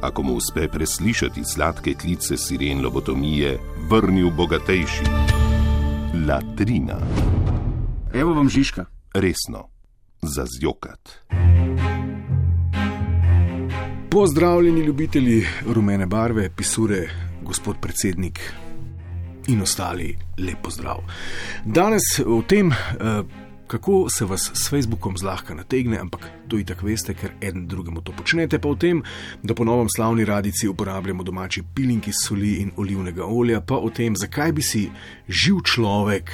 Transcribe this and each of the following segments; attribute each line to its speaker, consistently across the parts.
Speaker 1: ako mu uspe preslišati sladke klice siren lobotomije, vrnil bogatejši. Latrina,
Speaker 2: Evo vam Žižka.
Speaker 1: resno, za zjokat.
Speaker 3: Pozdravljeni ljubitelji rumene barve, pisure, gospod predsednik in ostali, lep pozdrav. Danes o tem, eh, kako se vas s Facebookom zlahka nategne, ampak to i tako veste, ker en drugemu to počnete, pa o tem, da po novem slavni radici uporabljamo domači pilinki soli in olivnega olja, pa o tem, zakaj bi si živ človek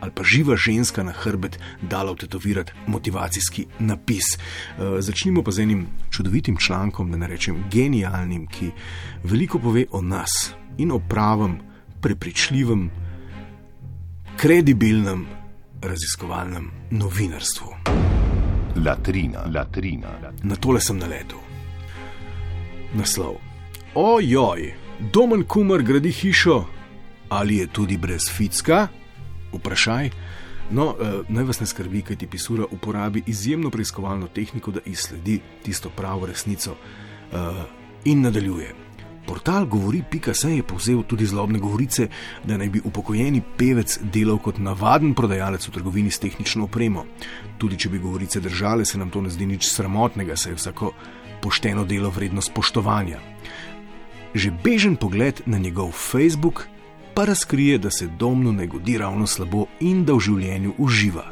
Speaker 3: ali pa živa ženska na hrbet dala vtetovirati motivacijski napis. E, začnimo pa z enim čudovitim člankom, da ne rečem genialnim, ki veliko pove o nas in o pravem, prepričljivem, kredibilnem raziskovalnem novinarstvu.
Speaker 1: Latrina, latrina,
Speaker 3: Na tole sem naletel. Naslov. Ojoj, Domen Kumar gradi hišo, ali je tudi brez ficka? Vprašaj. No, eh, naj vas ne skrbi, kaj ti pisura uporabi izjemno preiskovalno tehniko, da izsledi tisto pravo resnico eh, in nadaljuje. Portal govori.se je povzel tudi zlobne govorice, da naj bi upokojeni pevec delal kot navaden prodajalec v trgovini s tehnično opremo. Tudi če bi govorice držale, se nam to ne zdi nič sramotnega, saj je vsako pošteno delo vredno spoštovanja. Že bežen pogled na njegov Facebook pa razkrije, da se domno ne godi ravno slabo in da v življenju uživa.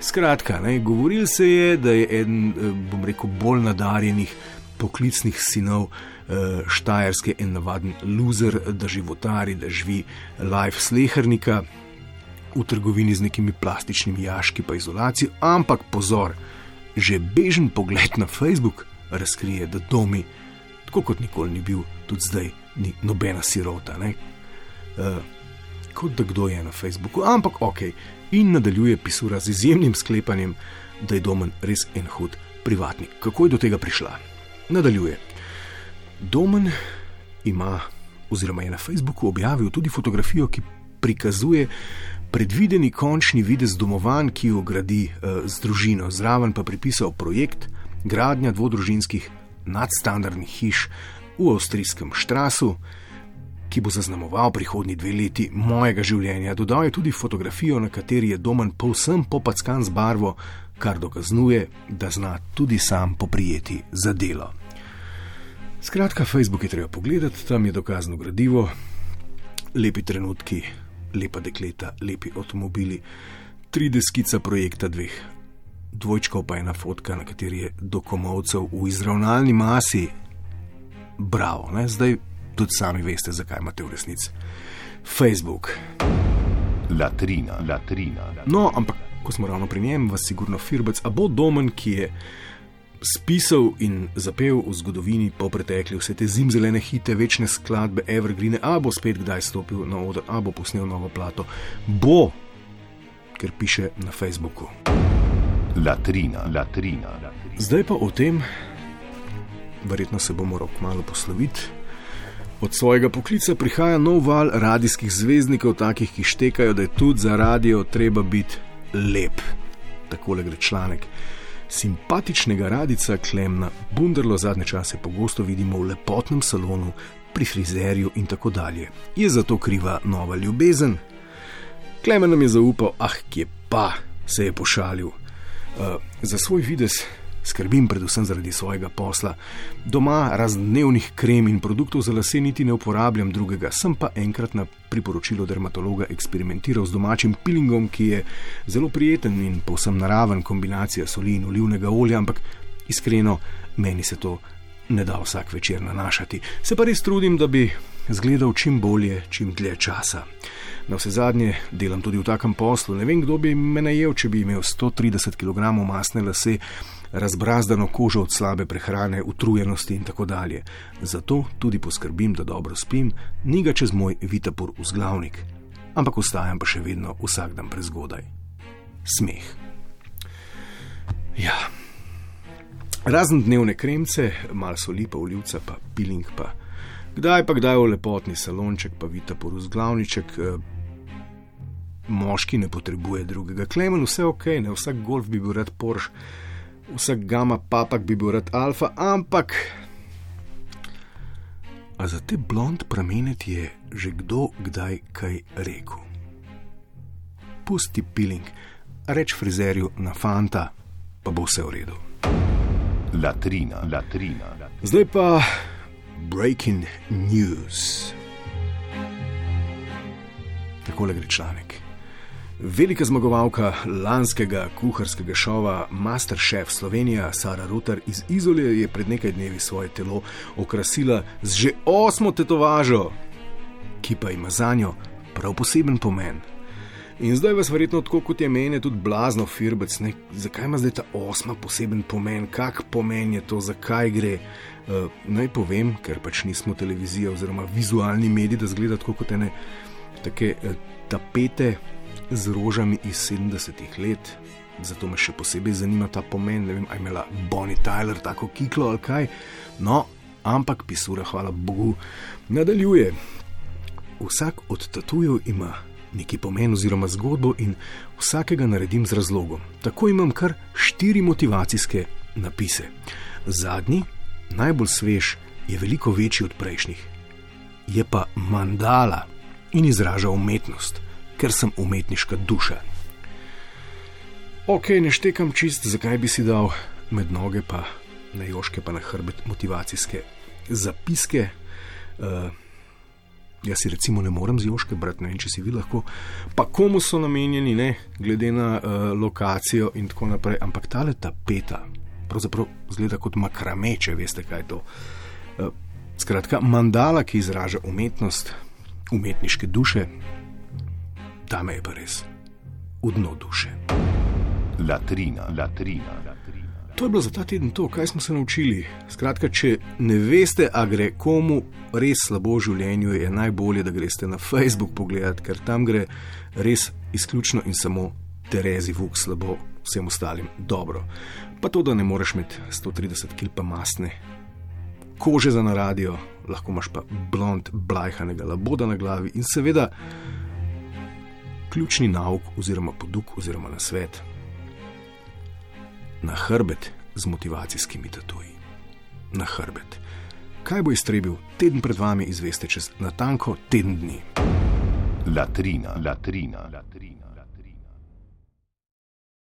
Speaker 3: Skratka, ne, govoril se je, da je eden, eh, bom rekel, bolj nadarjenih poklicnih sinov Štajerske in navaden loser, da životari, da živi life slehernika v trgovini z nekimi plastičnimi jaški pa izolacijo, ampak pozor, že bežen pogled na Facebook razkrije, da domi, tako kot nikoli ni bil, tudi zdaj ni nobena sirota. Ne? Uh, kot da kdo je na Facebooku, ampak ok, in nadaljuje pisura z izjemnim sklepanjem, da je domen res en hud privatnik. Kako je do tega prišla? Nadaljuje. Domen ima, oziroma je na Facebooku objavil tudi fotografijo, ki prikazuje predvideni končni videz domovanj, ki jo gradi uh, z družino, zraven pa pripisal projekt gradnja dvodružinskih nadstandardnih hiš v avstrijskem Štrasu, ki bo zaznamoval prihodnji dve leti mojega življenja. Dodal je tudi fotografijo, na kateri je Domen povsem popackan z barvo, kar dokazuje, da zna tudi sam poprijeti za delo. Skratka, Facebook je treba pogledati, tam je dokazno gradivo, lepi trenutki, lepa dekleta, lepi avtomobili, 3D skica projekta dveh. Dvojčkov pa je ena fotka, na kateri je dokomovcev v izravnalni masi. Bravo, ne? zdaj tudi sami veste, zakaj imate v resnici. Facebook.
Speaker 1: latrina, latrina.
Speaker 3: No, ampak ko smo ravno pri njem, vas sigurno firbec, a bo domen, ki je spisal in zapel v zgodovini po pretekli vse te zimzelene hite, večne skladbe, evergreen, a bo spet kdaj stopil na oder, a bo posnel novo plato. Bo, ker piše na Facebooku.
Speaker 1: Latrina, latrina.
Speaker 3: Zdaj pa o tem, verjetno se bo moral kmalo posloviti. Od svojega poklica prihaja nov val radijskih zvezdnikov, takih, ki štekajo, da je tudi za radio treba biti lep. Takole gre članek. Simpatičnega radica Klemna Bunderlo zadnje čase pogosto vidimo v lepotnem salonu, pri frizerju in tako dalje. Je zato kriva nova ljubezen? Klemen nam je zaupal, ah, kje pa se je pošalil. Uh, za svoj videz skrbim predvsem zaradi svojega posla. Doma razdnevnih krem in produktov za lase niti ne uporabljam drugega, sem pa enkrat na priporočilo dermatologa eksperimentiral z domačim pilingom, ki je zelo prijeten in povsem naraven kombinacija soli in olivnega olja, ampak iskreno meni se to ne da vsak večer nanašati. Se pa res trudim, da bi zgledal čim bolje, čim dlje časa. Na vse zadnje delam tudi v takem poslu. Ne vem, kdo bi me najel, če bi imel 130 kg masne lase, razbrazdano kožo od slabe prehrane, utrujenosti in tako dalje. Zato tudi poskrbim, da dobro spim, ni ga čez moj vitapor vzglavnik, ampak ostajam pa še vedno vsak dan prezgodaj. Smeh. Ja. Razen dnevne kremce, malo soli, pa olivca, pa piling, pa kdaj pa kdaj v lepotni salonček, pa vitapor vzglavniček. Eh, moški ne potrebuje drugega. Klemen, vse ok, ne vsak golf bi bil rad Porsche, vsak gama papak bi bil rad alfa, ampak. A za te blond pramene ti je že kdo kdaj kaj rekel? Pusti piling, reč frizerju na fanta, pa bo vse v redu.
Speaker 1: Latrina, latrina.
Speaker 3: Zdaj pa breaking news. Takole gre članek. Velika zmagovalka lanskega kuharskega šova Masterchef Slovenija, Sara Rutar iz Izole, je pred nekaj dnevi svoje telo okrasila z že osmo tetovažo, ki pa ima za njo prav poseben pomen. In zdaj vas verjetno tako kot je meni, tudi blazno firbec, ne? zakaj ima zdaj ta osma poseben pomen, kak pomen je to, zakaj gre. Uh, naj povem, ker pač nismo televizija oziroma vizualni mediji, da zgleda tako kot ene take uh, tapete z rožami iz 70-ih let. Zato me še posebej zanima ta pomen. Ne vem, ali je imela Bonnie Tyler tako kiklo ali kaj. No, ampak pisura, hvala Bogu, nadaljuje. Vsak od tatujev ima neki pomen oziroma zgodbo in vsakega naredim z razlogom. Tako imam kar štiri motivacijske napise. Zadnji, najbolj svež, je veliko večji od prejšnjih. Je pa mandala in izraža umetnost ker sem umetniška duša. Ok, ne štekam čist, zakaj bi si dal med noge, pa na joške, pa na hrbet motivacijske zapiske. Uh, jaz si recimo ne morem z joške brati, ne vem, če si vi lahko, pa komu so namenjeni, ne, glede na uh, lokacijo in tako naprej. Ampak ta le tapeta, pravzaprav zgleda kot makrame, če veste, kaj je to. Uh, skratka, mandala, ki izraža umetnost, umetniške duše, tam je pa res v dno duše.
Speaker 1: Latrina, latrina.
Speaker 3: To je bilo za ta teden to, kaj smo se naučili. Skratka, če ne veste, a gre komu res slabo v življenju, je najbolje, da greste na Facebook pogledat, ker tam gre res izključno in samo Terezi Vuk slabo, vsem ostalim dobro. Pa to, da ne moreš imeti 130 kg masne kože za na radio, lahko imaš pa blond, blajhanega laboda na glavi in seveda ključni nauk oziroma poduk oziroma na svet. Na hrbet z motivacijskimi tatuji. Na hrbet. Kaj bo iztrebil teden pred vami, izveste čez natanko teden dni.
Speaker 1: Latrina, latrina, latrina. latrina.